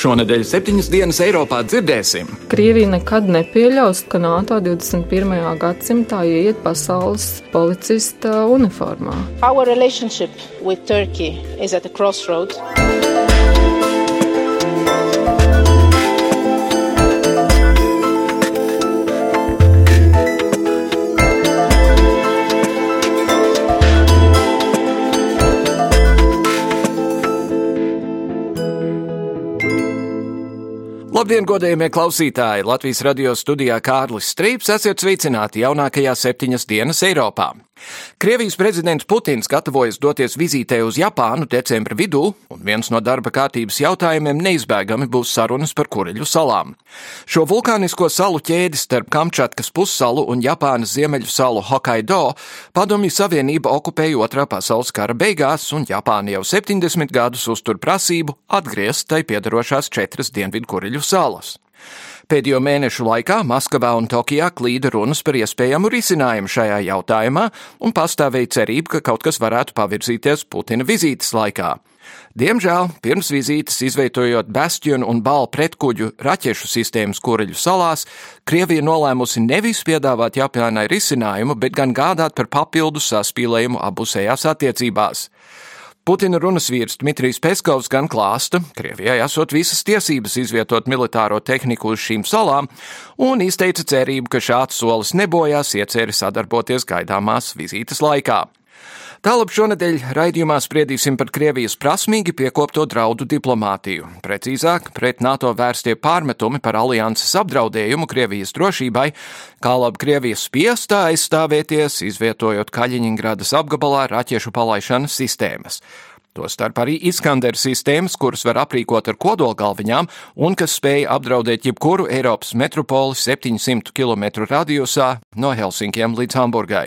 Šonadēļ septiņas dienas Eiropā dzirdēsim. Krievija nekad nepieļaus, ka NATO 21. gadsimtā ieiet pasaules policista uniformā. Our relationship with Turkey is at a crossroads. Labdien, godējumie klausītāji! Latvijas radio studijā Kārlis Strīps esiet sveicināti jaunākajā septiņas dienas Eiropā. Krievijas prezidents Putins gatavojas doties vizītē uz Japānu decembra vidū, un viens no darba kārtības jautājumiem neizbēgami būs sarunas par Kureļu salām. Šo vulkānisko salu ķēdi starp Kamčatkas pussalu un Japānas ziemeļu salu Hokkaido Padomju Savienība okupēja otrā pasaules kara beigās, un Japāna jau 70 gadus uztur prasību atgriezt tai piedarošās četras Dienvidu Kureļu salas. Pēdējo mēnešu laikā Maskavā un Tokijā klīda runas par iespējamu risinājumu šajā jautājumā, un pastāvēja cerība, ka kaut kas varētu pavirzīties Putina vizītes laikā. Diemžēl pirms vizītes, izveidojot Bastion un Bālu pretkuģu raķešu sistēmas Kureļu salās, Krievija nolēmusi nevis piedāvāt Japānai risinājumu, bet gan gādāt par papildu saspīlējumu abusējās attiecībās. Putina runas vīrs Dmitrijs Peskovs gan klāsta, Krievijai esot visas tiesības izvietot militāro tehniku uz šīm salām, un izteica cerību, ka šāds solis nebojās ieceri sadarboties gaidāmās vizītes laikā. Tālāk šonadēļ raidījumā spriedīsim par Krievijas prasmīgi piekopto draudu diplomātiju. Precīzāk, pret NATO vērstie pārmetumi par alianses apdraudējumu Krievijas drošībai, kā labi Krievijas spiestā aizstāvēties, izvietojot Kaļiņingradas apgabalā raķešu palaišanas sistēmas. Tostarp arī Iskander sistēmas, kuras var aprīkot ar kodolgalviņām un kas spēja apdraudēt jebkuru Eiropas metropoli 700 km radiusā no Helsinkiem līdz Hamburgai.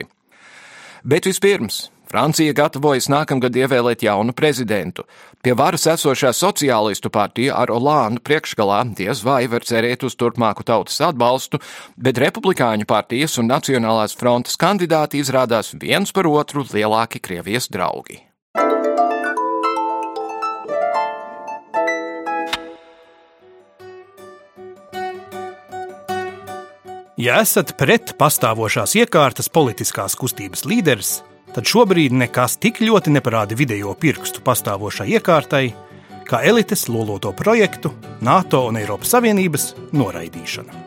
Bet vispirms Francija gatavojas nākamgad ievēlēt jaunu prezidentu. Pie varas esošā sociālistu partija ar Olānu priekšgalā diez vai var cerēt uz turpmāku tautas atbalstu, bet republikāņu partijas un Nacionālās frontes kandidāti izrādās viens par otru lielāki Krievijas draugi. Ja esat pret pastāvošās iekārtas politiskās kustības līderis, tad šobrīd nekas tik ļoti neparāda vidējo pirkstu pastāvošai iekārtai, kā elites loloto projektu NATO un Eiropas Savienības noraidīšana.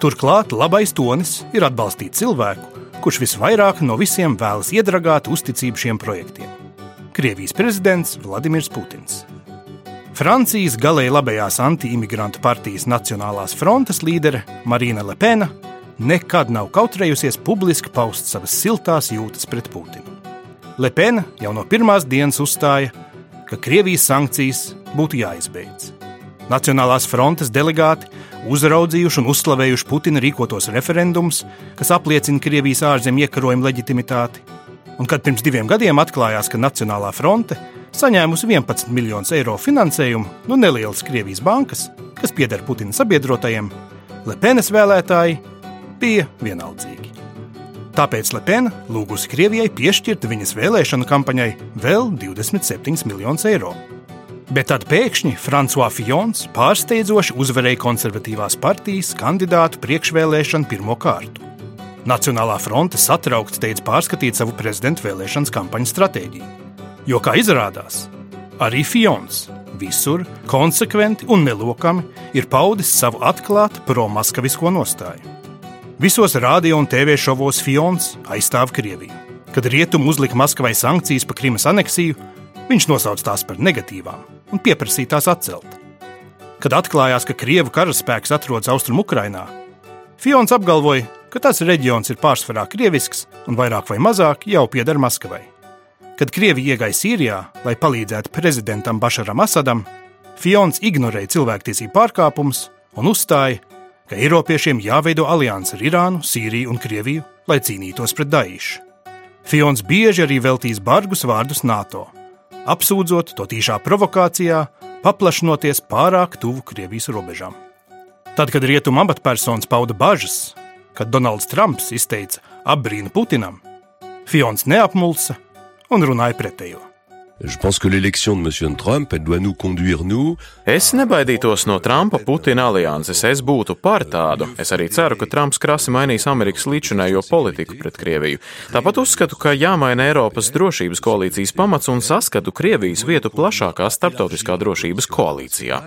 Turklāt labais tonis ir atbalstīt cilvēku, kurš visvairāk no visiem vēlas iedragāt uzticību šiem projektiem - Krievijas prezidents Vladimirs Putins. Francijas galēji labējās anti-imigrantu partijas Nacionālās frontes līdere Marina Lepena nekad nav kautrējusies publiski paust savas siltās jūtas pret Putinu. Lepena jau no pirmās dienas uzstāja, ka Krievijas sankcijas būtu jāizbeidz. Nacionālās frontes delegāti uzraudzījuši un uzslavējuši Putina rīkotos referendumus, kas apliecina Krievijas ārzemju iekarojumu leģitimitāti. Un kad pirms diviem gadiem atklājās, ka Nacionālā fronte saņēmusi 11 miljonus eiro finansējumu no nelielas Krievijas bankas, kas pieder Putina sabiedrotajiem, Lepenes vēlētāji bija vienaldzīgi. Tāpēc Lepena lūgusi Krievijai piešķirt viņas vēlēšanu kampaņai vēl 27 miljonus eiro. Bet tad pēkšņi Frančiskais Fijons pārsteidzoši uzvarēja konservatīvās partijas kandidātu priekšvēlēšanu pirmo kārtu. Nacionālā fronte satraukti teica pārskatīt savu prezidenta vēlēšanas kampaņas stratēģiju. Jo, kā izrādās, arī Fijons visur konsekventi un nelokami ir paudis savu atklātu pro-maskavisko nostāju. Visos radio un TV šovos Fions aizstāv Krieviju. Kad rietumi uzlika Maskavai sankcijas par Krimas aneksiju, viņš nosauca tās par negatīvām un pieprasīja tās atcelt. Kad atklājās, ka Krievu karaspēks atrodas Austrumukrainā, Fions apgalvoja, ka tas reģions ir pārsvarā krievisks un vairāk vai mazāk jau pieder Maskavai. Kad Krievija iegāja Sīrijā, lai palīdzētu prezidentam Bašaram Asadam, Fions ignorēja cilvēktiesību pārkāpumus un uzstāja, ka Eiropiešiem jāveido alianse ar Irānu, Sīriju un Krieviju, lai cīnītos pret Daīšu. Fions bieži arī veltīs bargus vārdus NATO, apsūdzot to tīšā provokācijā, paplašinoties pārāk tuvu Krievijas robežām. Tad, kad rietumu amatpersonas pauda bažas, kad Donalds Trumps izteica apbrīnu Putinam, Fions neapmulsa un runāja pretējo. Je pense que l'élection de M. Trump, elle doit nous conduire, nous. Es nebaidītos no Trumpa-Putina alianses. Es būtu par tādu. Es arī ceru, ka Trumps krasi mainīs Amerikas līdzinējo politiku pret Krieviju. Tāpat uzskatu, ka jāmaina Eiropas drošības koalīcijas pamats un saskatu Krievijas vietu plašākā starptautiskā drošības koalīcijā.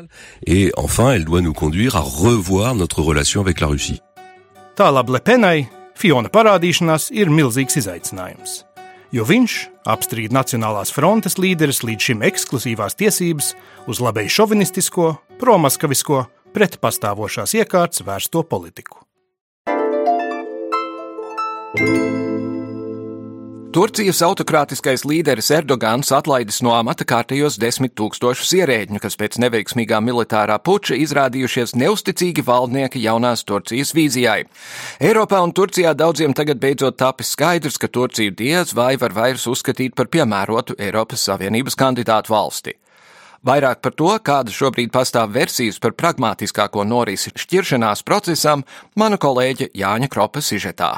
Et enfin, elle doit nous conduire à revoir notre relation avec la Russie. Tālāk Lepenai Fiona parādīšanās ir milzīgs izaicinājums jo viņš apstrīd Nacionālās frontes līderis līdz šim ekskluzīvās tiesības uz labēju šovinistisko, promaskavisko, pretpastāvošās iekārtas vērsto politiku. Turcijas autokrātiskais līderis Erdogans atlaidis no amata kārtējos desmit tūkstošus ierēģņu, kas pēc neveiksmīgā militārā puča izrādījušies neusticīgi valdnieki jaunās Turcijas vīzijai. Eiropā un Turcijā daudziem tagad beidzot tapis skaidrs, ka Turciju diez vai var vairs uzskatīt par piemērotu Eiropas Savienības kandidātu valsti. Vairāk par to, kāda šobrīd pastāv versijas par pragmatiskāko norisi šķiršanās procesam, mana kolēģe Jāņa Kropa sižetā.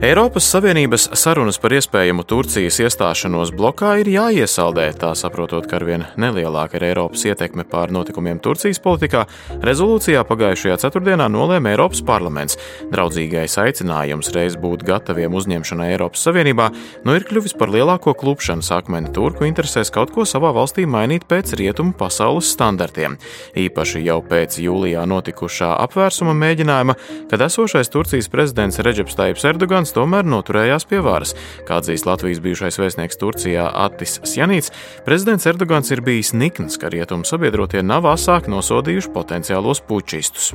Eiropas Savienības sarunas par iespējamu Turcijas iestāšanos blokā ir jāiesaldē, tā saprotot, ka arvien nelielāka ir Eiropas ietekme pār notikumiem Turcijas politikā. Rezolūcijā pagājušajā ceturtdienā nolēma Eiropas parlaments. Draudzīgais aicinājums reiz būt gataviem uzņemšanai Eiropas Savienībā nu ir kļuvis par lielāko klupšanas akmeni turku interesēs kaut ko savā valstī mainīt pēc rietumu pasaules standartiem. Īpaši jau pēc jūlijā notikušā apvērsuma mēģinājuma, kad esošais Turcijas prezidents Reģeps Taips Erdogans Erdogans tomēr noturējās pie varas. Kā atzīst Latvijas bijušais vēstnieks Turcijā Attis Sjanīts, prezidents Erdogans ir bijis nikns, ka rietumu sabiedrotie nav asāk nosodījuši potenciālos pučistus.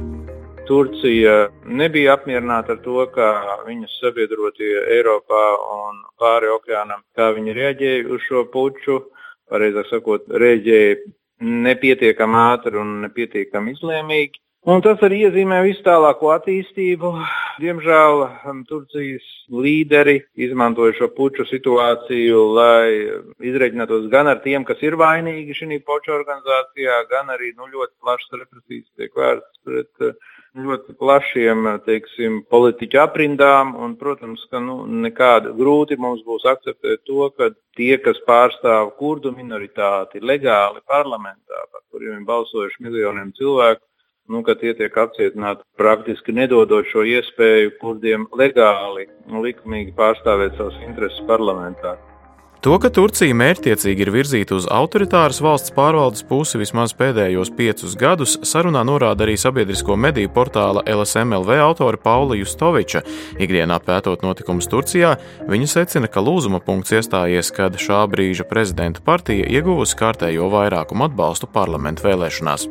Turcija nebija apmierināta ar to, kā viņas sabiedrotie Eiropā un pāri okeānam, kā viņi reaģēja uz šo puču. Pareizāk sakot, reaģēja nepietiekami ātri un nepietiekami izlēmīgi. Un tas arī iezīmē visu tālāko attīstību. Diemžēl um, Turcijas līderi izmantoja šo puču situāciju, lai izreģinātos gan ar tiem, kas ir vainīgi šajā puču organizācijā, gan arī nu, ļoti plašas represijas tiek vērstas pret uh, ļoti plašiem teiksim, politiķu aprindām. Un, protams, ka nu, nekāda grūti mums būs akceptēt to, ka tie, kas pārstāv kurdu minoritāti legāli parlamentā, par kuriem ir balsojuši miljoniem cilvēku, nu, ka tie tiek apcietināti praktiski nedodot šo iespēju kurdiem legāli un likumīgi pārstāvēt savus intereses parlamentā. To, ka Turcija mērķtiecīgi ir virzīta uz autoritāras valsts pārvaldes pusi vismaz pēdējos piecus gadus, sarunā norāda arī sabiedrisko mediju portāla LSMLV autore Paula Justoviča. Ikdienā pētot notikumus Turcijā, viņa secina, ka lūzuma punkts iestājies, kad šā brīža prezidenta partija ieguvusi kārtējo vairākumu atbalstu parlamentu vēlēšanās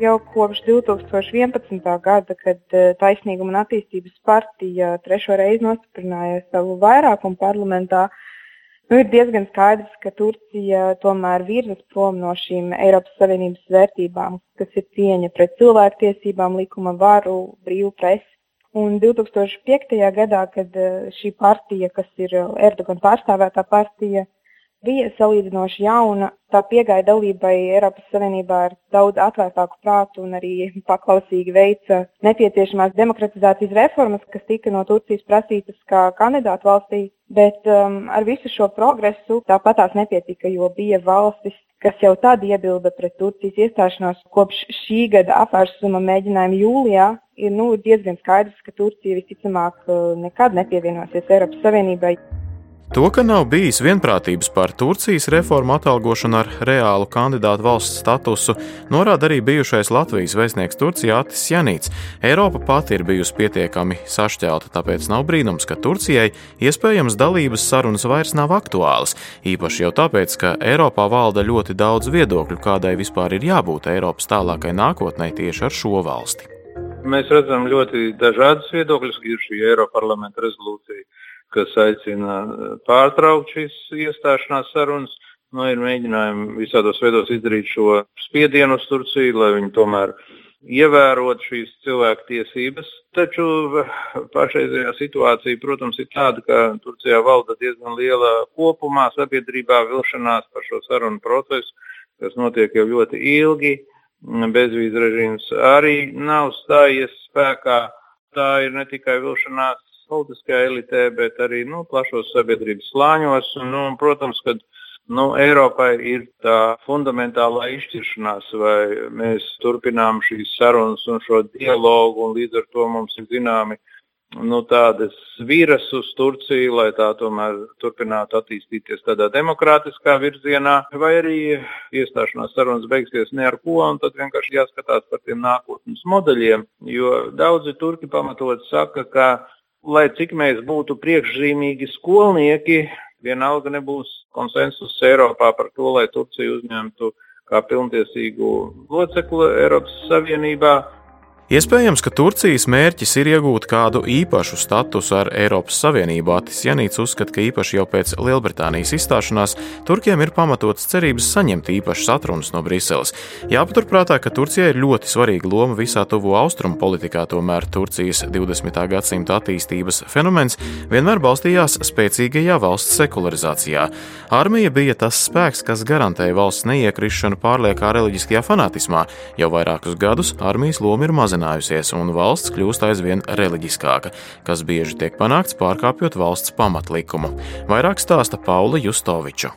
jau kopš 2011. gada, kad eh, Taisnīguma un attīstības partija trešo reizi nostiprināja savu vairākumu parlamentā, nu, ir diezgan skaidrs, ka Turcija tomēr virzas prom no šīm Eiropas Savienības vērtībām, kas ir cieņa pret cilvēktiesībām, likuma varu, brīvu presi. Un 2005. gadā, kad eh, šī partija, kas ir Erdogan pārstāvētā partija, bija salīdzinoši jauna. Tā pieeja dalībai Eiropas Savienībā ar daudz atvērtāku prātu un arī paklausīgi veica nepieciešamās demokratizācijas reformas, kas tika no Turcijas prasītas kā kandidātu valstī. Bet um, ar visu šo progresu tāpat tās nepietika, jo bija valstis, kas jau tad iebilda pret Turcijas iestāšanos kopš šī gada apvērsuma mēģinājuma jūlijā. Ir nu, diezgan skaidrs, ka Turcija visticamāk uh, nekad nepievienosies Eiropas Savienībai. To, ka nav bijis vienprātības par Turcijas reformu atalgošanu ar reālu kandidātu valsts statusu, norāda arī bijušais Latvijas vēstnieks Turcijā Atis Janīts. Eiropa pati ir bijusi pietiekami sašķelta, tāpēc nav brīnums, ka Turcijai iespējams dalības sarunas vairs nav aktuālas. Īpaši jau tāpēc, ka Eiropā valda ļoti daudz viedokļu, kādai vispār ir jābūt Eiropas tālākai nākotnē tieši ar šo valsti. Mēs redzam ļoti dažādas viedokļus. Ir šī Eiroparlamenta rezolūcija, kas aicina pārtraukt šīs iestāšanās sarunas. Nu, ir mēģinājumi visādos veidos izdarīt šo spiedienu uz Turciju, lai viņi tomēr ievērot šīs cilvēku tiesības. Taču pašreizējā situācija, protams, ir tāda, ka Turcijā valda diezgan liela kopumā sabiedrībā vilšanās par šo sarunu procesu, kas notiek jau ļoti ilgi. Bezvīzu režīms arī nav stājies spēkā. Tā ir ne tikai vilšanās politiskajā elitē, bet arī nu, plašos sabiedrības slāņos. Un, nu, protams, ka Nu, Eiropai ir tā fundamentālā izšķiršanās, vai mēs turpinām šīs sarunas un šo dialogu, un līdz ar to mums ir zināmi nu, tādas vīras uz Turciju, lai tā tomēr turpinātu attīstīties tādā demokrātiskā virzienā, vai arī iestāšanās sarunas beigsies ne ar ko, un tad vienkārši jāskatās par tiem nākotnes modeļiem, jo daudzi turki pamatot saka, ka, lai cik mēs būtu priekšzīmīgi skolnieki, vienalga nebūs konsensus Eiropā par to, lai Turciju uzņemtu kā pilntiesīgu locekli Eiropas Savienībā. Iespējams, ka Turcijas mērķis ir iegūt kādu īpašu statusu ar Eiropas Savienību. Atis Janīts uzskata, ka īpaši jau pēc Lielbritānijas izstāšanās Turkiem ir pamatotas cerības saņemt īpašas atrunas no Briseles. Jāpaturprātā, ka Turcijai ir ļoti svarīga loma visā tuvo austrumu politikā, tomēr Turcijas 20. gadsimta attīstības fenomens vienmēr balstījās spēcīgajā valsts sekularizācijā. Armija bija tas spēks, kas garantēja valsts neiekrišanu pārliekā reliģiskajā fanātismā. Jau vairākus gadus armijas loma ir mazināta samazinājusies un valsts kļūst aizvien reliģiskāka, kas bieži tiek panākts pārkāpjot valsts pamatlikumu. Vairāk stāsta Paula Justoviča.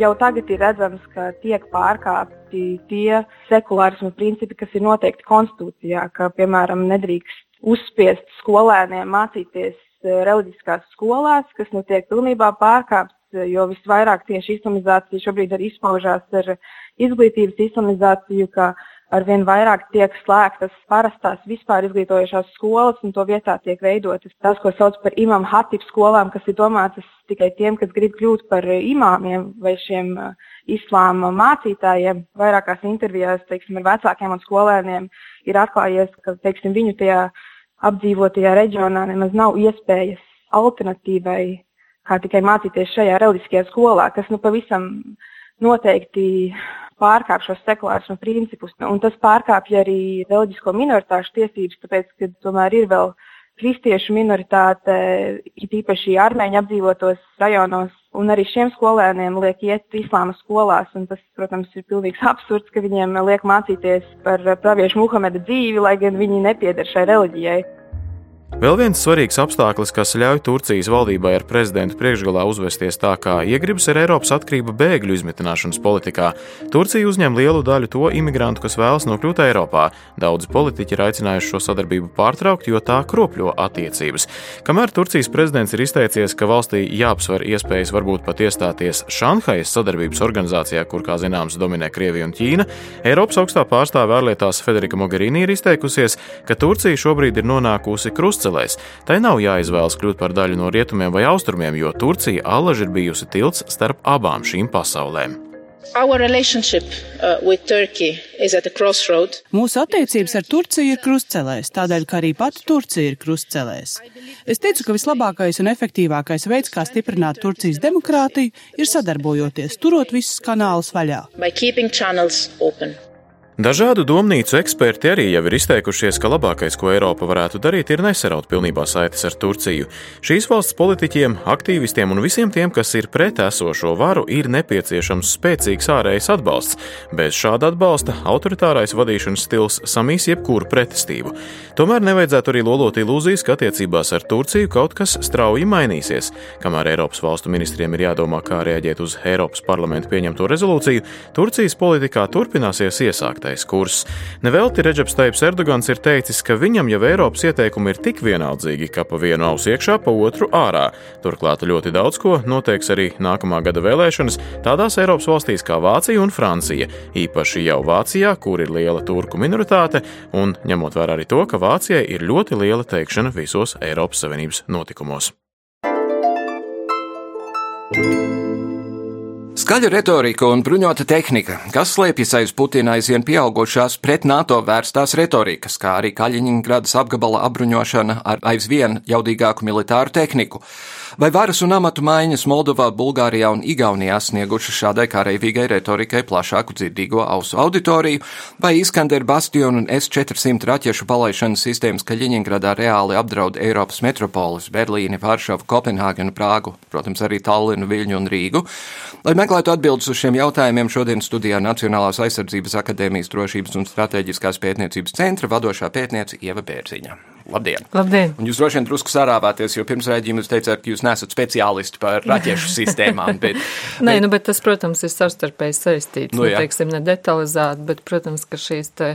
Jau tagad ir redzams, ka tiek pārkāpti tie sekulārismu principi, kas ir noteikti konstitūcijā, ka, piemēram, nedrīkst uzspiest skolēniem mācīties eh, reliģiskās skolās, kas nu tiek pilnībā pārkāpts, jo visvairāk tieši islamizācija šobrīd arī izpaužās ar izglītības islamizāciju, ka arvien vairāk tiek slēgtas parastās vispār izglītojošās skolas, un to vietā tiek veidotas tās, ko sauc par imam hatib skolām, kas ir domātas tikai tiem, kas grib kļūt par imāmiem vai šiem uh, islāma mācītājiem. Vairākās intervijās teiksim, ar vecākiem un skolēniem ir atklājies, ka teiksim, viņu tajā apdzīvotajā reģionā nemaz nav iespējas alternatīvai, kā tikai mācīties šajā reliģiskajā skolā, kas nu pavisam noteikti pārkāpj šos sekulārismu principus. Un tas pārkāpj arī reliģisko minoritāšu tiesības, tāpēc, ka tomēr ir vēl kristiešu minoritāte, it īpaši armēņu apdzīvotos rajonos, un arī šiem skolēniem liek iet islāma skolās. Tas, protams, ir pilnīgs absurds, ka viņiem liek mācīties par praviešu Muhameda dzīvi, lai gan viņi nepieder šai reliģijai. Vēl viens svarīgs apstākļus, kas ļauj Turcijas valdībai ar prezidentu priekšgalā uzvesties tā, kā iegribas, ir Eiropas atkarība bēgļu izmitināšanas politikā. Turcija uzņem lielu daļu to imigrantu, kas vēlas nokļūt Eiropā. Daudzi politiķi ir aicinājuši šo sadarbību pārtraukt, jo tā kropļo attiecības. Kamēr Turcijas prezidents ir izteicies, ka valstī jāapsver iespējas varbūt pat iestāties Šanhajas sadarbības organizācijā, kur, kā zināms, dominē Krievija un Ķīna, Eiropas augstā pārstāve ārlietās Federika Mogherini ir izteikusies, ka Turcija šobrīd ir nonākusi krustcelē puscelēs. Tai nav jāizvēlas kļūt par daļu no rietumiem vai austrumiem, jo Turcija allaž ir bijusi tilts starp abām šīm pasaulēm. Uh, Mūsu attiecības ar Turciju ir krustcelēs, tādēļ, ka arī pati Turcija ir krustcelēs. Es teicu, ka vislabākais un efektīvākais veids, kā stiprināt Turcijas demokrātiju, ir sadarbojoties, turot visus kanālus vaļā. Dažādu domnīcu eksperti arī jau ir izteikušies, ka labākais, ko Eiropa varētu darīt, ir nesaraut pilnībā saites ar Turciju. Šīs valsts politiķiem, aktīvistiem un visiem tiem, kas ir pret esošo varu, ir nepieciešams spēcīgs ārējais atbalsts. Bez šāda atbalsta autoritārais vadīšanas stils samīs jebkuru pretestību. Tomēr nevajadzētu arī lolot ilūzijas, ka attiecībās ar Turciju kaut kas strauji mainīsies. Kamēr Eiropas valstu ministriem ir jādomā, kā reaģēt uz Eiropas parlamentu pieņemto rezolūciju, Turcijas politikā turpināsies iesākt sāktais kurs. Nevelti Reģeps Teips Erdogans ir teicis, ka viņam jau Eiropas ieteikumi ir tik vienaldzīgi, ka pa vienu ausu iekšā, pa otru ārā. Turklāt ļoti daudz ko noteiks arī nākamā gada vēlēšanas tādās Eiropas valstīs kā Vācija un Francija, īpaši jau Vācijā, kur ir liela turku minoritāte, un ņemot vērā arī to, ka Vācijai ir ļoti liela teikšana visos Eiropas Savienības notikumos. Skaļa retorika un bruņota tehnika, kas slēpjas aiz Putina aizvien pieaugušās pret NATO vērstās retorikas, kā arī Kaļiņgradas apgabala apbruņošana ar aizvien jaudīgāku militāru tehniku. Vai varas un amatu maiņas Moldovā, Bulgārijā un Igaunijā sniegušas šādai karavīgai retorikai plašāku dzirdīgo ausu auditoriju, vai Iskander Bastion un S-400 raķešu palaišanas sistēmas Kaļiņgradā reāli apdraud Eiropas metropolis - Berlīni, Varšavu, Kopenhāgenu, Prāgu, protams, arī Tallinu, Viļņu un Rīgu. Meklētu atbildes uz šiem jautājumiem, šodien studijā Nacionālās aizsardzības akadēmijas drošības un strateģiskās pētniecības centra vadošā pētniece Ieva Bērziņa. Labdien! Labdien! Un jūs droši vien drusku sarāvāties, jo pirms rēģījuma jūs teicāt, ka jūs nesat speciālisti par raķešu sistēmām. Bet, Nē, nu, bet tas, protams, ir savstarpēji saistīts. Nu, nu, jā. teiksim, ne detalizēti, bet, protams, ka šīs te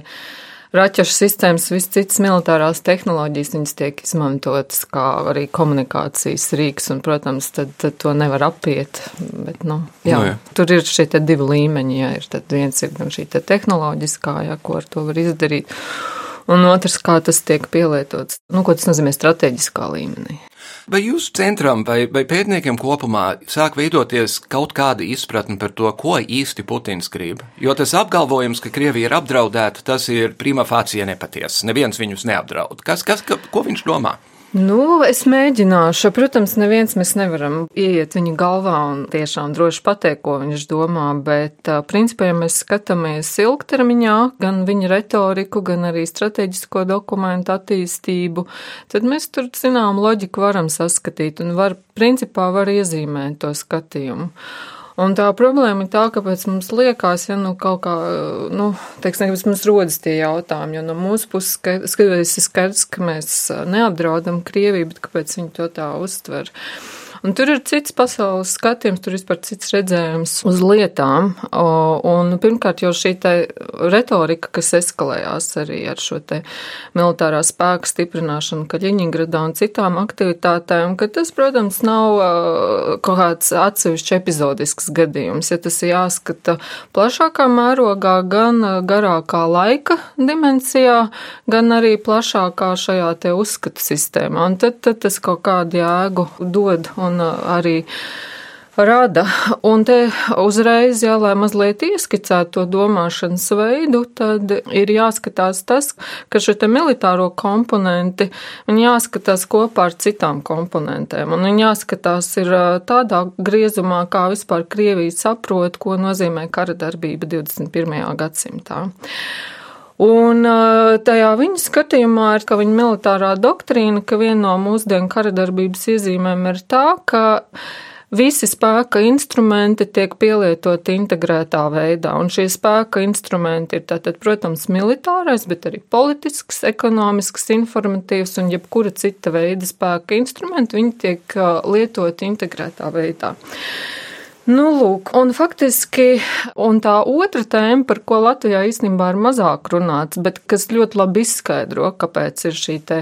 raķešu sistēmas, visas citas militārās tehnoloģijas, viņas tiek izmantotas kā arī komunikācijas rīks, un, protams, tad, tad to nevar apiet. Bet, nu, jā, Nu, jā. tur ir šie divi līmeņi, jā, ir viens ir gan šī te tehnoloģiskā, jā, ko ar to var izdarīt. Un otrs, kā tas tiek pielietots, nu, ko tas nozīmē strateģiskā līmenī. Vai jūsu centram vai, vai pētniekiem kopumā sāk veidoties kaut kāda izpratne par to, ko īsti Putins grib? Jo tas apgalvojums, ka Krievija ir apdraudēta, tas ir prima facie nepatiesa. Neviens viņus neapdraud. Kas, kas, ka, ko viņš domā? Nu, es mēģināšu. Protams, neviens mēs nevaram ieiet viņa galvā un tiešām droši pateikt, ko viņš domā, bet principā, ja mēs skatāmies ilgtermiņā, gan viņa retoriku, gan arī strateģisko dokumentu attīstību, tad mēs tur, zinām, loģiku varam saskatīt un var, principā, var iezīmēt to skatījumu. Un tā problēma ir tā, kāpēc mums liekas, ja nu kaut kā, nu, teiksim, kāpēc mums rodas tie jautājumi, jo no mūsu puses ska- skatoties ir skaidrs, ka mēs neapdraudam Krieviju, bet kāpēc viņi to tā uztver. Un tur ir cits pasaules skatījums, tur ir vispār cits redzējums uz lietām. Un pirmkārt jau šī te retorika, kas eskalējās arī ar šo te militārā spēka stiprināšanu Kaļiņgradā un citām aktivitātēm, ka tas, protams, nav kaut kāds atsevišķs episodisks gadījums. Ja tas ir jāskata plašākā mērogā, gan garākā laika dimensijā, gan arī plašākā šajā te uzskatu sistēmā. Un tad, tad tas kaut kādu jēgu dod un ā, arī rada. Un te uzreiz, jā, lai mazliet ieskicētu to domāšanas veidu, tad ir jāskatās tas, ka šo te militāro komponenti, viņi jāskatās kopā ar citām komponentēm. Un viņi jāskatās ir ā, tādā griezumā, kā vispār Krievija saprot, ko nozīmē kara darbība 21. gadsimtā. Un ā, tajā viņa skatījumā ir, ka viņa militārā doktrīna, ka viena no mūsdienu kara darbības iezīmēm ir tā, ka visi spēka instrumenti tiek pielietoti integrētā veidā, un šie spēka instrumenti ir tātad, protams, militārais, bet arī politisks, ekonomisks, informatīvs un jebkura cita veida spēka instrumenti, viņi tiek ā, lietoti integrētā veidā. Nu, lūk, un faktiski, un tā otra tēma, par ko Latvijā īstenībā ir mazāk runāts, bet kas ļoti labi izskaidro, kāpēc ir šī te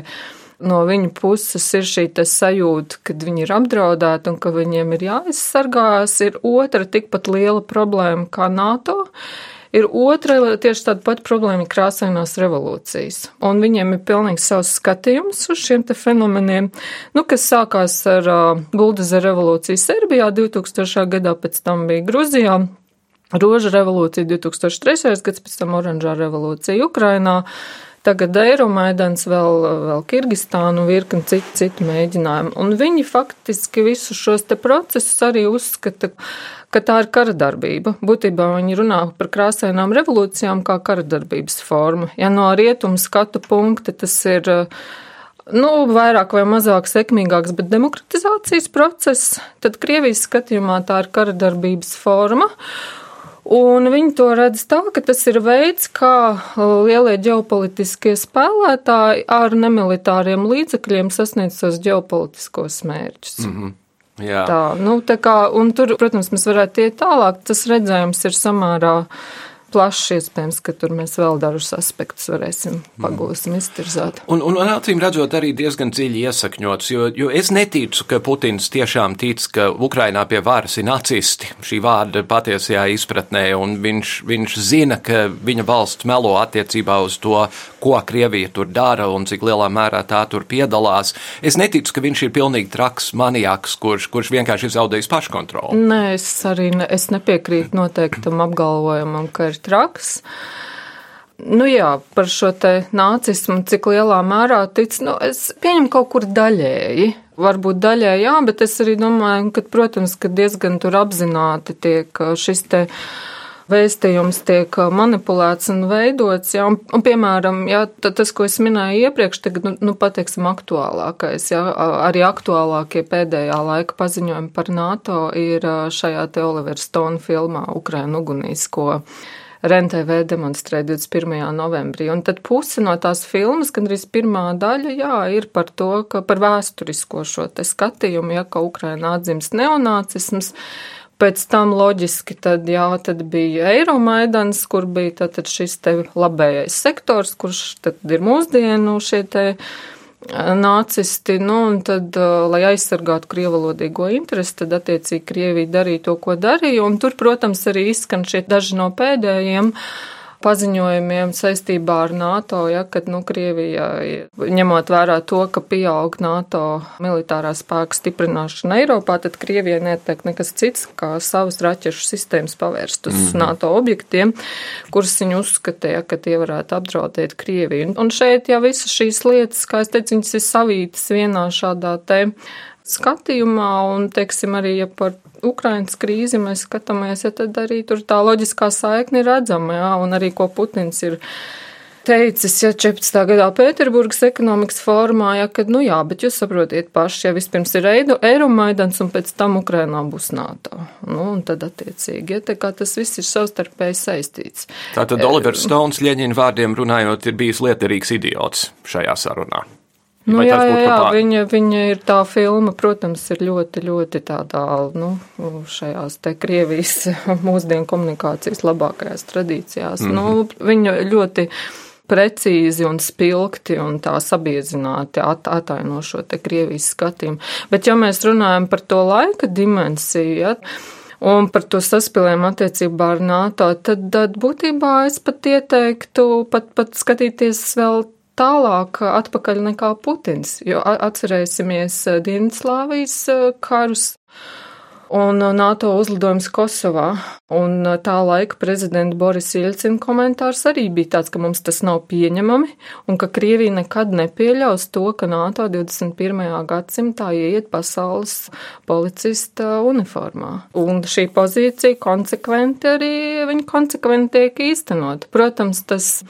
no viņa puses ir šī sajūta, ka viņi ir apdraudēti un ka viņiem ir jāaizsargājas, ir otra tikpat liela problēma kā NATO. Ir otra tieši tāda pati problēma - krāsainās revolūcijas. Un viņiem ir pilnīgi savs skatījums uz šiem te fenomeniem, nu, kas sākās ar uh, Buldeza revolūciju Serbijā 2000. gadā, pēc tam bija Gruzijā. Roža revolūcija 2003. gads, pēc tam oranžā revolūcija Ukrainā, tagad Eiromaidans, vēl, vēl Kirgistānu, virkni citu, citu mēģinājumu. Un viņi faktiski visus šos te procesus arī uzskata, ka tā ir kara darbība. Būtībā viņi runā par krāsainām revolūcijām kā kara darbības formu. Ja no rietumu skatu punkta tas ir nu, vairāk vai mazāk sekmīgāks, bet demokratizācijas process, tad Krievijas skatījumā tā ir kara darbības forma. Un viņi to redz tā, ka tas ir veids, kā lielie ģeopolitiskie spēlētāji ar nemilitāriem līdzekļiem sasniedz savus ģeopolitiskos mērķus. Mm -hmm. Jā. Tā, nu, tā kā, un tur, protams, mēs varētu iet tālāk. Tas redzējums ir samērā plašs, iespējams, ka tur mēs vēl dažus aspektus varēsim pagūsim iztirzāt. Un, un, un acīm redzot, arī diezgan dziļi iesakņots, jo, jo es neticu, ka Putins tiešām tic, ka Ukrainā pie varas ir nacisti šī vārda patiesajā izpratnē, un viņš, viņš zina, ka viņa valsts melo attiecībā uz to, ko Krievija tur dara un cik lielā mērā tā tur piedalās. Es neticu, ka viņš ir pilnīgi traks maniaks, kurš, kurš vienkārši ir zaudējis paškontroli. Nē, es arī ne, es nepiekrītu noteiktam apgalvojumam, ka ir traks. Nu jā, par šo te nācismu, cik lielā mērā tic, nu es pieņemu kaut kur daļēji. Varbūt daļēji jā, bet es arī domāju, ka, protams, ka diezgan tur apzināti tiek šis te vēstījums tiek manipulēts un veidots. Jā, un, un, piemēram, jā, tas, ko es minēju iepriekš, tagad, nu, nu pateiksim, aktuālākais, jā, arī aktuālākie pēdējā laika paziņojumi par NATO ir šajā te Oliver Stone filmā Ukraina ugunīs, ko RENTV demonstrēja 21. novembrī. Un tad puse no tās filmas, gandrīz pirmā daļa, jā, ir par to, ka par vēsturisko šo te skatījumu, ja ka Ukraina atdzimst neonācisms, Pēc tam loģiski tad, jā, tad bija Eiromaidans, kur bija tātad šis te labējais sektors, kurš tad ir mūsdienu šie te nācisti, nu, un tad, lai aizsargātu krievalodīgo interesi, tad attiecīgi Krievija darīja to, ko darīja, un tur, protams, arī izskan šie daži no pēdējiem. Paziņojumiem saistībā ar NATO, ja, kad, nu, Krievija, ņemot vērā to, ka pieaug NATO militārā spēka stiprināšana Eiropā, tad Krievijai netiek nekas cits, kā savas raķešu sistēmas pavērst uz mm -hmm. NATO objektiem, kurus viņi uzskatīja, ka tie varētu apdraudēt Krieviju. Un šeit jau visas šīs lietas, kā es teicu, viņas ir savītas vienā šādā te skatījumā, un, teiksim, arī ja par Ukrainas krīzi mēs skatāmies, ja tad arī tur tā loģiskā saikne ir redzama, jā, un arī ko Putins ir teicis, ja 14. gadā Pēterburgas ekonomikas formā, ja, kad, nu jā, bet jūs saprotiet paši, ja vispirms ir Eiromaidans un pēc tam Ukrainā būs NATO. Nu, un tad attiecīgi, ja, tā kā tas viss ir savstarpēji saistīts. Tātad Olivers Stones Ļeņina vārdiem runājot ir bijis lietarīgs idiots šajā sarunā. Nu, jā, jā, jā viņa, viņa ir tā filma, protams, ir ļoti, ļoti tādā, nu, šajās te Krievijas mūsdienu komunikācijas labākajās tradīcijās. Mm -hmm. Nu, viņa ļoti precīzi un spilgti un tā sabiezināti at, ataino šo te Krievijas skatījumu. Bet ja mēs runājam par to laika dimensiju, ja, un par to saspēlējumu attiecībā ar NATO, tad, tad būtībā es pat ieteiktu pat, pat skatīties vēl tālāk atpakaļ nekā Putins, jo atcerēsimies Dienvidslāvijas karus un NATO uzlidojums Kosovā. Un tā laika prezidenta Boris Ilcina komentārs arī bija tāds, ka mums tas nav pieņemami un ka Krievija nekad nepieļaus to, ka NATO 21. gadsimtā ieiet pasaules policista uniformā. Un šī pozīcija konsekventi arī, viņa konsekventi tiek īstenot. Protams, tas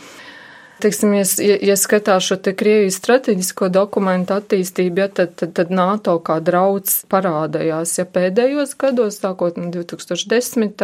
Teiksim, ja, ja skatās šo te Krievijas strateģisko dokumentu attīstību, ja, tad, tad, tad NATO kā draudz parādījās, ja pēdējos gados, sākot no 2010.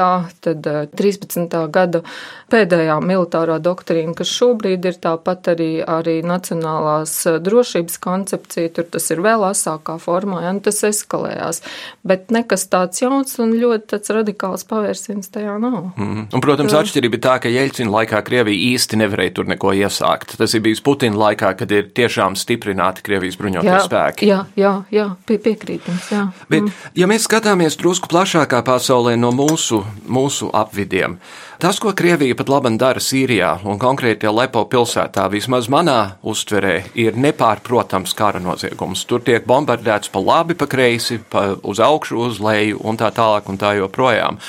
tad 13. Eh, gada pēdējā militārā doktrīna, kas šobrīd ir tāpat arī, arī nacionālās eh, drošības koncepcija, tur tas ir vēl asākā formā, ja, un tas eskalējās. Bet nekas tāds jauns un ļoti tāds radikāls pavērsiens tajā nav. Mm. Un, protams, atšķirība ir tā, ka Jeļcina laikā Krievija īsti nevarēja tur neko iesākt. Tas ir bijis Putina laikā, kad ir tiešām stiprināti Krievijas bruņotie spēki. Jā, jā, jā pie, piekrītams. Jā. Bet, mm. ja mēs skatāmies drusku plašākā pasaulē no mūsu, mūsu apvidiem, tas, ko Krievija pat labi dara Sīrijā un konkrēti Lepo pilsētā, vismaz manā uztverē, ir nepārprotams kara noziegums. Tur tiek bombardēts pa labi, pa kreisi, pa uz augšu, uz leju un tā tālāk un tā joprojām.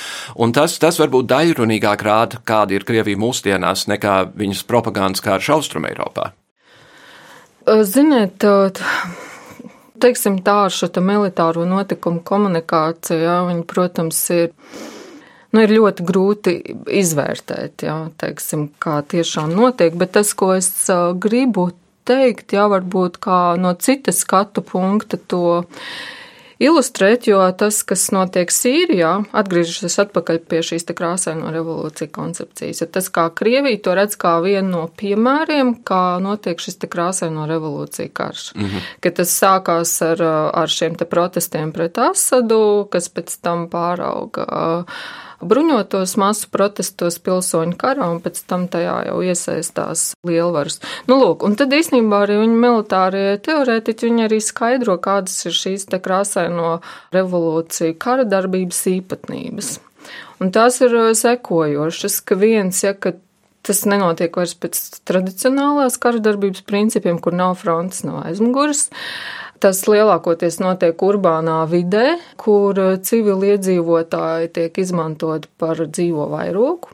Un tas, tas varbūt daļrunīgāk rāda, kāda ir Krievija mūsdienās nekā viņas propagandas karš Austrum Eiropā? Ziniet, teiksim tā ar šo militāro notikumu komunikāciju, jā, viņi, protams, ir, nu, ir ļoti grūti izvērtēt, jā, teiksim, kā tiešām notiek, bet tas, ko es gribu teikt, jā, varbūt kā no citas skatu punkta to ilustrēt, jo tas, kas notiek Sīrijā, atgriežas atpakaļ pie šīs krāsaino revolūcija koncepcijas. Ja tas, kā Krievija to redz kā vienu no piemēriem, kā notiek šis krāsaino revolūcija karš. Mm -hmm. Ka tas sākās ar, ar šiem protestiem pret Asadu, kas pēc tam pārauga bruņotos masu protestos pilsoņu karā, un pēc tam tajā jau iesaistās lielvaras. Nu, lūk, un tad īstenībā arī viņa militārie teorētiķi, viņi arī skaidro, kādas ir šīs te krāsaino revolūciju kara darbības īpatnības. Un tās ir sekojošas, ka viens, ja, ka tas nenotiek vairs pēc tradicionālās karadarbības principiem, kur nav frontes, nav aizmugures. Tas lielākoties notiek urbānā vidē, kur civiliedzīvotāji tiek izmantoti par dzīvo vairogu.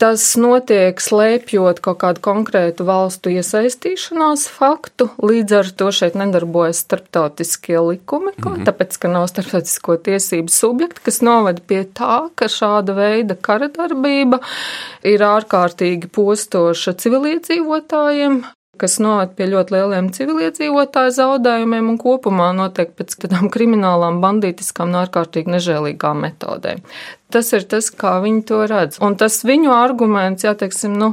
Tas notiek slēpjot kaut kādu konkrētu valstu iesaistīšanās faktu, līdz ar to šeit nedarbojas starptautiskie likumi, mm -hmm. tāpēc, ka nav starptautisko tiesību subjekti, kas noved pie tā, ka šāda veida kara darbība ir ārkārtīgi postoša civiliedzīvotājiem, kas noved pie ļoti lieliem civiliedzīvotāju zaudējumiem un kopumā notiek pēc tādām kriminālām, bandītiskām ārkārtīgi nežēlīgām metodēm. Tas ir tas, kā viņi to redz. Un tas viņu arguments, jā, teiksim, nu,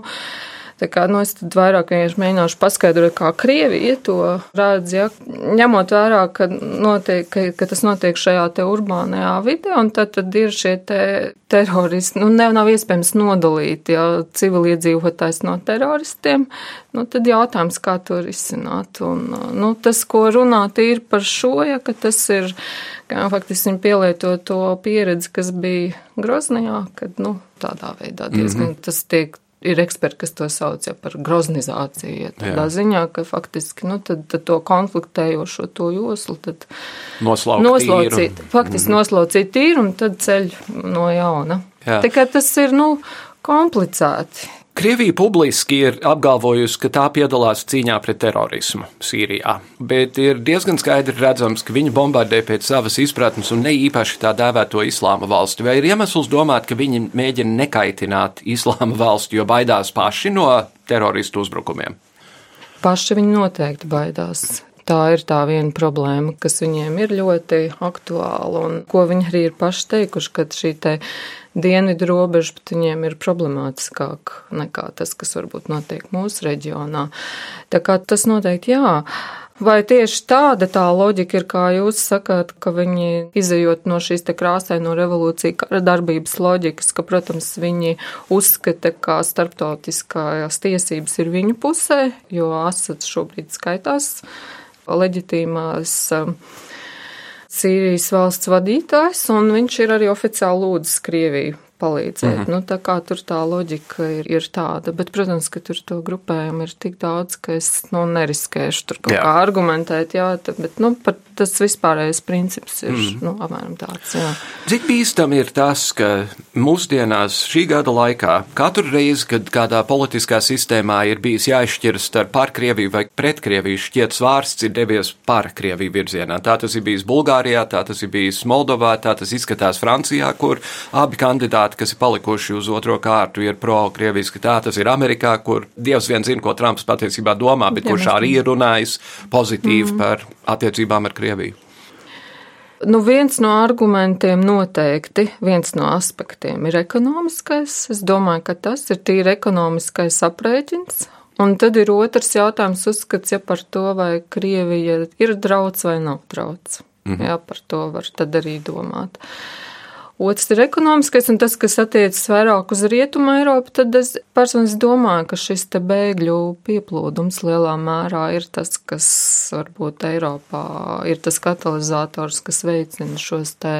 Tā kā, nu, es vairāk vienkārši mēģināšu paskaidrot, kā Krievija to redz, ja, ņemot vērā, ka, notiek, ka, ka tas notiek šajā te urbānajā vidē, un tad, tad ir šie te teroristi, nu, ne, nav iespējams nodalīt, ja civiliedzīvotājs no teroristiem, nu, tad jautājums, kā to risināt. Un, nu, tas, ko runāt ir par šo, ja, ka tas ir, kā faktiski viņi pielieto to pieredzi, kas bija Groznijā, kad, nu, tādā veidā diezgan mm -hmm. tas tiek ir eksperti, kas to sauc ja, par groznizāciju. Ja, tādā Jā. ziņā, ka faktiski nu, tad, tad to konfliktējošo to joslu noslaucīt, noslaucīt faktiski mm -hmm. noslaucīt tīru un tad ceļ no jauna. Jā. Kā tas ir nu, komplicēti. Krievija publiski ir apgalvojusi, ka tā piedalās cīņā pret terorismu Sīrijā, bet ir diezgan skaidri redzams, ka viņi bombardē pēc savas izpratnes un ne īpaši tā dēvēto islāma valsti. Vai ir iemesls domāt, ka viņi mēģina nekaitināt islāma valsti, jo baidās paši no teroristu uzbrukumiem? Paši viņi noteikti baidās. Tā ir tā viena problēma, kas viņiem ir ļoti aktuāla un ko viņi arī ir paši teikuši, ka šī te dienvidu robeža pat viņiem ir problemātiskāk nekā tas, kas varbūt notiek mūsu reģionā. Tā kā tas noteikti jā. Vai tieši tāda tā loģika ir, kā jūs sakāt, ka viņi izējot no šīs te krāsaino revolūcija kara darbības loģikas, ka, protams, viņi uzskata, ka starptautiskās tiesības ir viņu pusē, jo Asads šobrīd skaitās leģitīmās Sīrijas valsts vadītājs, un viņš ir arī oficiāli lūdzis Krieviju palīdzēt. Mm -hmm. nu, tā kā tur tā loģika ir, ir tāda. Bet, protams, ka tur to grupējumu ir tik daudz, ka es nu, neriskēšu tur kaut jā. kā argumentēt. Jā, tā, bet nu, tas vispārējais princips ir mm. nu, apmēram tāds. Jā. Cik bīstam ir tas, ka mūsdienās šī gada laikā katru reizi, kad kādā politiskā sistēmā ir bijis jāizšķiras starp par Krieviju vai pret Krieviju, šķiet svārsts ir devies par Krieviju virzienā. Tā tas ir bijis Bulgārijā, tā tas ir bijis Moldovā, tā tas izskatās Francijā, kur abi kandidāti kandidāti, kas ir palikuši uz otro kārtu, ir pro-krieviski. Tā tas ir Amerikā, kur Dievs vien zina, ko Trumps patiesībā domā, bet kurš arī ir runājis pozitīvi mm. par attiecībām ar Krieviju. Nu, viens no argumentiem noteikti, viens no aspektiem ir ekonomiskais. Es domāju, ka tas ir tīri ekonomiskais aprēķins. Un tad ir otrs jautājums, uzskats, ja par to, vai Krievija ir drauds vai nav drauds. Mm -hmm. Jā, par to var tad arī domāt. Uh, Otrs ir ekonomiskais, un tas, kas attiecas vairāk uz Rietumu Eiropu, tad es personiski domāju, ka šis te bēgļu pieplūdums lielā mērā ir tas, kas varbūt Eiropā ir tas katalizators, kas veicina šos te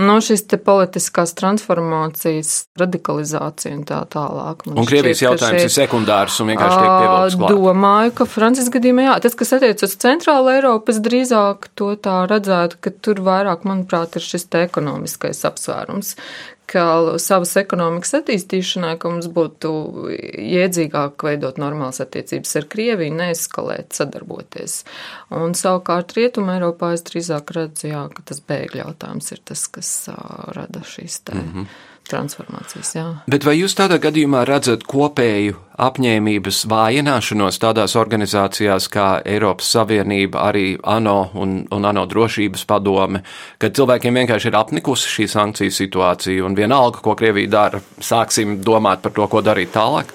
no šīs politiskās transformācijas, radikalizācija un tā tālāk. Man un Krievijas jautājums šeit, ir sekundārs un vienkārši tiek pievilkts klāt. Domāju, ka Francijas gadījumā jā, tas, kas attiec uz centrālu Eiropu, es drīzāk to tā redzētu, ka tur vairāk, manuprāt, ir šis te ekonomiskais apsvērums, ka savas ekonomikas attīstīšanai, ka mums būtu iedzīgāk veidot normālas attiecības ar Krieviju, neeskalēt, sadarboties. Un savukārt Rietumē Eiropā es drīzāk redzu, jā, ka tas bēgļu jautājums ir tas, kas rada šīs te. Mm -hmm transformācijas. Jā. Bet vai jūs tādā gadījumā redzat kopēju apņēmības vājināšanos tādās organizācijās kā Eiropas Savienība, arī ANO un, un ANO drošības padome, kad cilvēkiem vienkārši ir apnikusi šī sankciju situācija un vienalga, ko Krievija dara, sāksim domāt par to, ko darīt tālāk?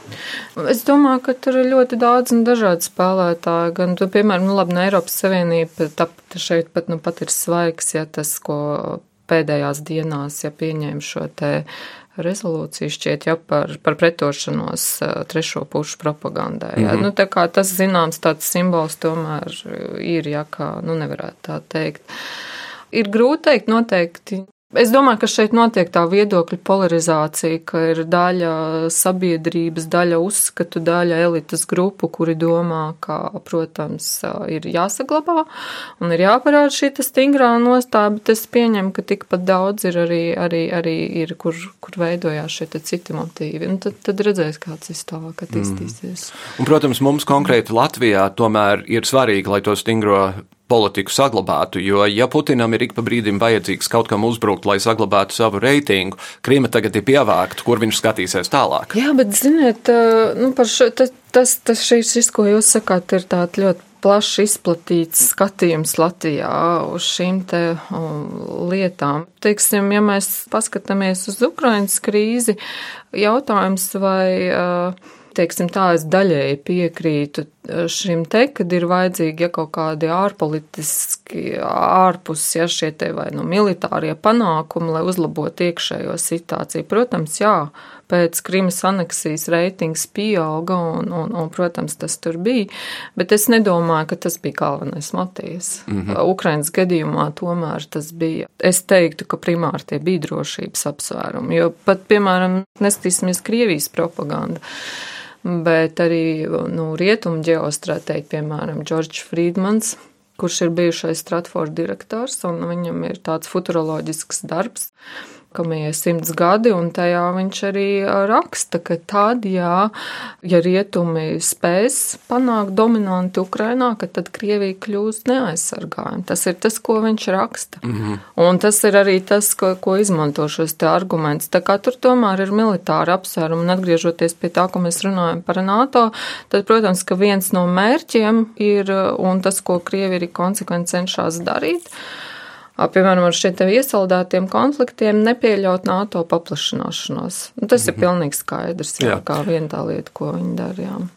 Es domāju, ka tur ir ļoti daudz un dažādi spēlētāji. Gan, tu, piemēram, nu, labi, Eiropas Savienība, tāpat šeit pat, nu, pat ir svaigs, ja tas, ko pēdējās dienās, ja pieņēma šo te rezolūciju šķiet, ja par, par pretošanos trešo pušu propagandai. Ja. Mm -hmm. nu, tā kā tas zināms tāds simbols tomēr ir, ja kā, nu nevarētu tā teikt. Ir grūti teikt noteikti Es domāju, ka šeit notiek tā viedokļa polarizācija, ka ir daļa sabiedrības, daļa uzskatu, daļa elites grupu, kuri domā, ka, protams, ir jāsaglabā un ir jāparāda šī stingrā nostāja, bet es pieņemu, ka tikpat daudz ir arī, arī, arī ir, kur, kur veidojās šie citi motīvi. Un tad, tad redzēs, kāds ir tālāk attīstīsies. Mm. Un, protams, mums konkrēti Latvijā tomēr ir svarīgi, lai to stingro politiku saglabātu, jo, ja Putinam ir ik pa brīdim vajadzīgs kaut kam uzbrukt, lai saglabātu savu reitingu, Krīma tagad ir pievākta, kur viņš skatīsies tālāk. Jā, bet, ziniet, nu, par šo, tas, tas, tas šis, šis, ko jūs sakāt, ir tāds ļoti plaši izplatīts skatījums Latvijā uz šīm te um, lietām. Teiksim, ja mēs paskatāmies uz Ukrainas krīzi, jautājums vai uh, teiksim tā, es daļēji piekrītu eh, šim te, kad ir vajadzīgi ja kaut kādi ārpolitiski, ārpus, ja šie te vai nu militārie panākumi, lai uzlabotu iekšējo situāciju. Protams, jā, pēc Krimas aneksijas reitings pieauga un, un, un, protams, tas tur bija, bet es nedomāju, ka tas bija galvenais motīvs. Mm -hmm. Ukrainas gadījumā tomēr tas bija. Es teiktu, ka primāri tie bija drošības apsvērumi, jo pat, piemēram, neskatīsimies Krievijas propagandu bet arī nu, rietumu ģeostrateģi, piemēram, Džordžs Friedmans, kurš ir bijušais Stratforda direktors, un viņam ir tāds futuroloģisks darbs kam ir simts gadi, un tajā viņš arī raksta, ka tad, jā, ja rietumi spēs panākt dominanti Ukrainā, ka tad Krievija kļūst neaizsargājama. Tas ir tas, ko viņš raksta. Mm -hmm. Un tas ir arī tas, ko, ko izmanto šos te argumentus. Tā kā tur tomēr ir militāra apsvēruma, un atgriežoties pie tā, ko mēs runājam par NATO, tad, protams, ka viens no mērķiem ir, un tas, ko Krievija arī konsekventi cenšas darīt, piemēram, ar šiem iesaldētiem konfliktiem nepieļaut NATO paplašināšanos. Nu, tas mm -hmm. ir mhm. pilnīgi skaidrs, jā, jā. kā viena tā lieta, ko viņi darījām.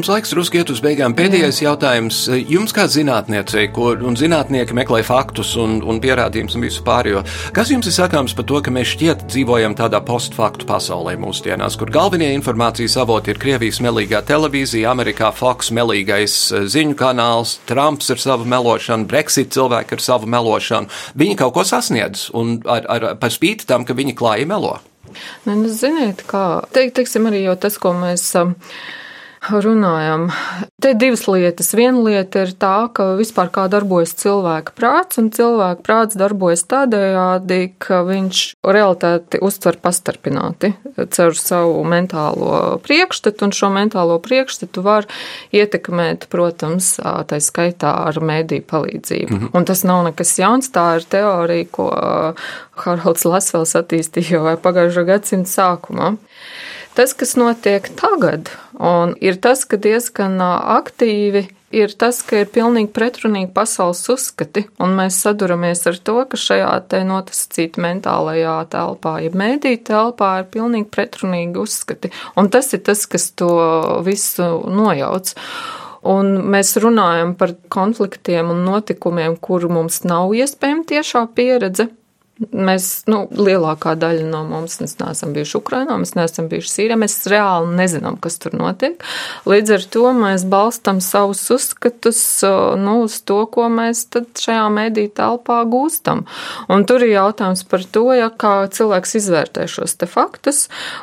Mums laiks drusku iet uz beigām. Pēdējais Jā. jautājums. Jums kā zinātniecei, ko un zinātnieki meklē faktus un, un pierādījumus un visu pārējo, kas jums ir sakāms par to, ka mēs šķiet dzīvojam tādā postfaktu pasaulē mūsdienās, kur galvenie informācijas avoti ir Krievijas melīgā televīzija, Amerikā Fox melīgais eh, ziņu kanāls, Trumps ar savu melošanu, Brexit cilvēki ar savu melošanu. Viņi kaut ko sasniedz un ar, ar, par spīti tam, ka viņi klāja melo. Nu, nu, ziniet, kā, teik, teiksim arī jau tas, ko mēs. Um, runājam. Te divas lietas. Viena lieta ir tā, ka vispār kā darbojas cilvēka prāts, un cilvēka prāts darbojas tādējādi, ka viņš realitāti uztver pastarpināti caur savu mentālo priekšstatu, un šo mentālo priekšstatu var ietekmēt, protams, tā skaitā ar mēdīju palīdzību. -hmm. Un tas nav nekas jauns, tā ir teorija, ko Haralds Lasvels attīstīja jau pagājušā gadsimta sākumā. Tas, kas notiek tagad, un ir tas, ka diezgan aktīvi ir tas, ka ir pilnīgi pretrunīgi pasaules uzskati, un mēs saduramies ar to, ka šajā te notascīt mentālajā telpā, ja mēdī telpā ir pilnīgi pretrunīgi uzskati, un tas ir tas, kas to visu nojauc. Un mēs runājam par konfliktiem un notikumiem, kur mums nav iespējama tiešā pieredze, Mēs, nu, lielākā daļa no mums neesam bijuši Ukrainā, mēs neesam bijuši Sīrijā, mēs reāli nezinām, kas tur notiek. Līdz ar to mēs balstam savus uzskatus nu, uz to, ko mēs šajā mediju telpā gūstam. Un tur ir jautājums par to, ja kā cilvēks izvērtē šos te faktus,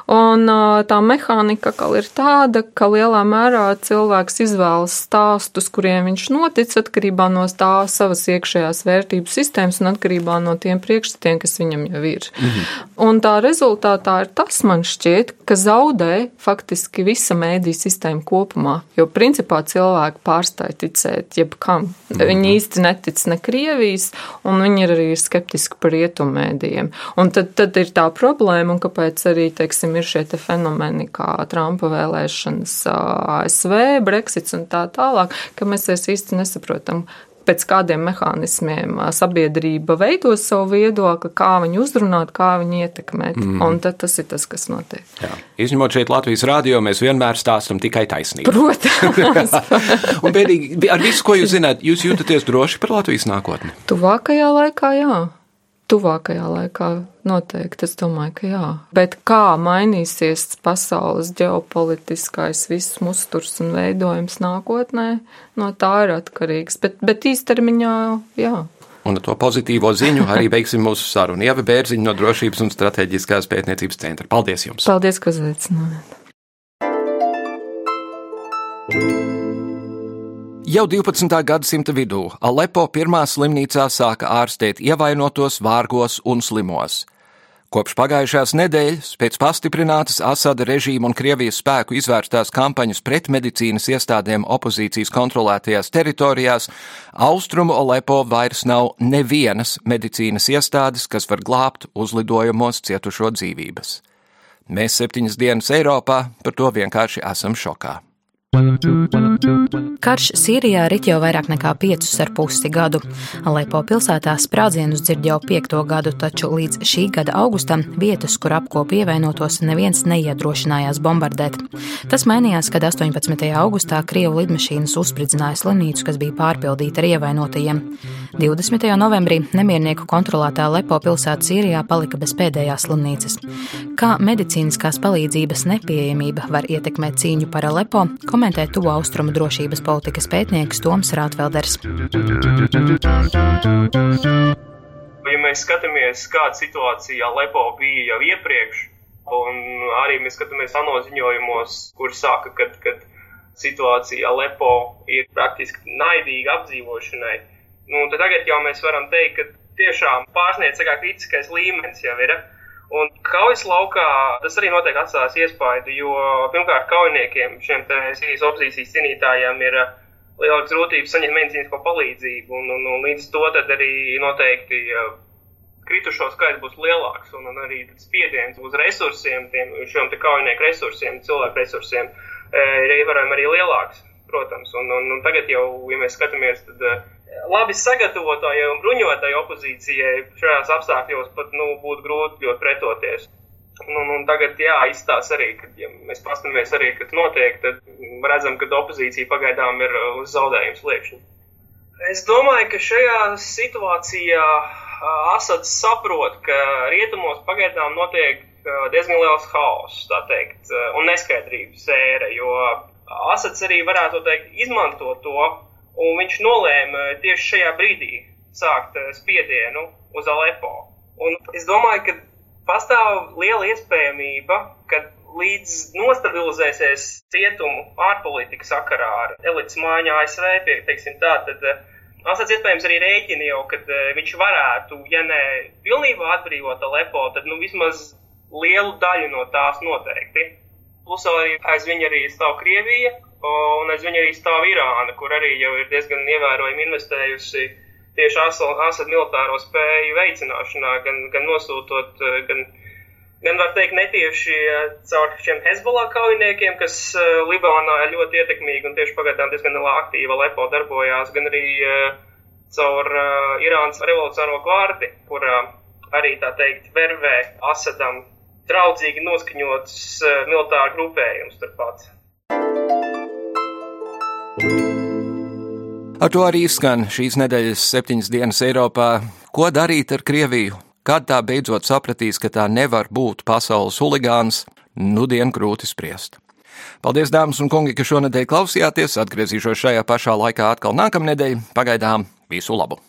un tā mehānika ir tāda, ka lielā mērā cilvēks izvēlas stāstus, kuriem viņš notic atkarībā no tā savas iekšējās vērtību sistēmas un atkarībā no tiem priekšstatiem konfliktiem, kas viņam jau ir. Mhm. Un tā rezultātā ir tas, man šķiet, ka zaudē faktiski visa mēdīja sistēma kopumā. Jo principā cilvēki pārstāja ticēt jebkam. Mhm. Viņi īsti netic ne Krievijas, un viņi ir arī skeptiski par rietumu mēdījiem. Un tad, tad ir tā problēma, un kāpēc arī, teiksim, ir šie te fenomeni kā Trumpa vēlēšanas ASV, Brexits un tā tālāk, ka mēs īsti nesaprotam, pēc kādiem mehānismiem sabiedrība veido savu viedokli, kā viņu uzrunāt, kā viņu ietekmēt. Mm. Un tad tas ir tas, kas notiek. Jā. Izņemot šeit Latvijas rādio, mēs vienmēr stāstam tikai taisnību. Protams. un bēdīgi, ar visu, ko jūs zināt, jūs jūtaties droši par Latvijas nākotni? Tuvākajā laikā, jā. Tuvākajā laikā noteikti es domāju, ka jā. Bet kā mainīsies pasaules ģeopolitiskais viss musturs un veidojums nākotnē, no tā ir atkarīgs. Bet, bet īstermiņā, jā. Un ar to pozitīvo ziņu arī beigsim mūsu sarunu. Ieva Bērziņa no Drošības un strateģiskās pētniecības centra. Paldies jums! Paldies, ka uzaicinājāt! Jau 12. gadsimta vidū Alepo pirmā slimnīcā sāka ārstēt ievainotos, vārgos un slimos. Kopš pagājušās nedēļas, pēc pastiprinātas Asada režīma un Krievijas spēku izvērstās kampaņas pret medicīnas iestādēm opozīcijas kontrolētajās teritorijās, austrumu Alepo vairs nav nevienas medicīnas iestādes, kas var glābt uzlidojumos cietušo dzīvības. Mēs septiņas dienas Eiropā par to vienkārši esam šokā. Karš Sīrijā rit jau vairāk nekā piecus ar pusi gadu. Alepo pilsētā sprādzienus dzird jau piekto gadu, taču līdz šī gada augustam vietas, kur apkopi ievainotos, neviens neiedrošinājās bombardēt. Tas mainījās, kad 18. augustā Krievu lidmašīnas uzspridzināja slimnīcu, kas bija pārpildīta ar ievainotajiem. 20. novembrī nemiernieku kontrolētā Lepo pilsēta Sīrijā palika bez pēdējās slimnīcas. Kā medicīniskās palīdzības nepieejamība var ietekmēt cīņu par Alepo? Komentē tuvo austrumu drošības politikas pētnieks Toms Rātvelders. Ja mēs skatāmies, kāda situācija Lepo bija jau iepriekš, un arī mēs skatāmies ANO ziņojumos, kur saka, ka, ka situācija Lepo ir praktiski naidīga apdzīvošanai, nu, tad tagad jau mēs varam teikt, ka tiešām pārsniedz kritiskais līmenis jau ir. Un kaujas laukā tas arī noteikti atstās iespaidu, jo pirmkārt kaujiniekiem, šiem Sīrijas opozīcijas cīnītājiem ir uh, lielākas grūtības saņemt medicīnisko palīdzību, un, un, un līdz to arī noteikti uh, kritušo skaits būs lielāks, un, un arī spiediens uz resursiem, tiem, šiem kaujinieku resursiem, cilvēku resursiem, uh, ir ievērojami arī lielāks, protams. Un, un, un tagad jau, ja mēs skatāmies, tad labi sagatavotāji un bruņotāji opozīcijai šajās apstākļos pat nu, būtu grūti pretoties. Un, un tagad, jā, izstāsta arī, ka, ja mēs paskatāmies arī, kas notiek, tad redzam, ka opozīcija pagaidām ir uz zaudējumu sliekšņa. Es domāju, ka šajā situācijā Asads saprot, ka rietumos pagaidām notiek diezgan liels haoss, tā teikt, un neskaidrības ēra, jo Asads arī varētu teikt izmantot to, un viņš nolēma tieši šajā brīdī sākt eh, spiedienu uz Alepo. Un es domāju, ka pastāv liela iespējamība, ka līdz nostabilizēsies cietumu ārpolitika sakarā ar elites mājiņu ASV, pie, teiksim tā, tad eh, Asats iespējams arī rēķina jau, ka eh, viņš varētu, ja ne pilnībā atbrīvot Alepo, tad nu vismaz lielu daļu no tās noteikti. Plus arī aiz viņa arī stāv Krievija, un aiz viņa arī stāv Irāna, kur arī jau ir diezgan ievērojami investējusi tieši Asad militāro spēju veicināšanā, gan, gan nosūtot, eh, gan, gan var teikt, netieši eh, caur šiem Hezbollah kaujiniekiem, kas eh, Libānā ir ļoti ietekmīgi un tieši pagaidām diezgan aktīva Lepo darbojās, gan arī caur Irānas revolucionāro gvardi, kur arī, tā teikt, vervē Asadam draudzīgi noskaņots militāru grupējums turpat. Ar to arī izskan šīs nedēļas septiņas dienas Eiropā. Ko darīt ar Krieviju? Kad tā beidzot sapratīs, ka tā nevar būt pasaules huligāns, nudien grūti spriest. Paldies, dāmas un kungi, ka šonadēļ klausījāties. Atgriezīšos šajā pašā laikā atkal nākamnedēļ. Pagaidām visu labu!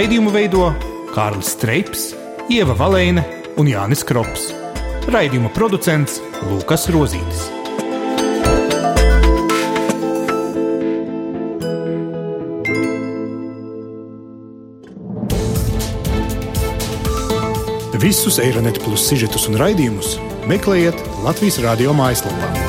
Raidījumu veido Kārlis Streips, Ieva Valēne un Jānis Krops. Raidījuma producents Lukas Rozītis. Visus Eironet plus sižetus un raidījumus meklējiet Latvijas radio mājaslapā.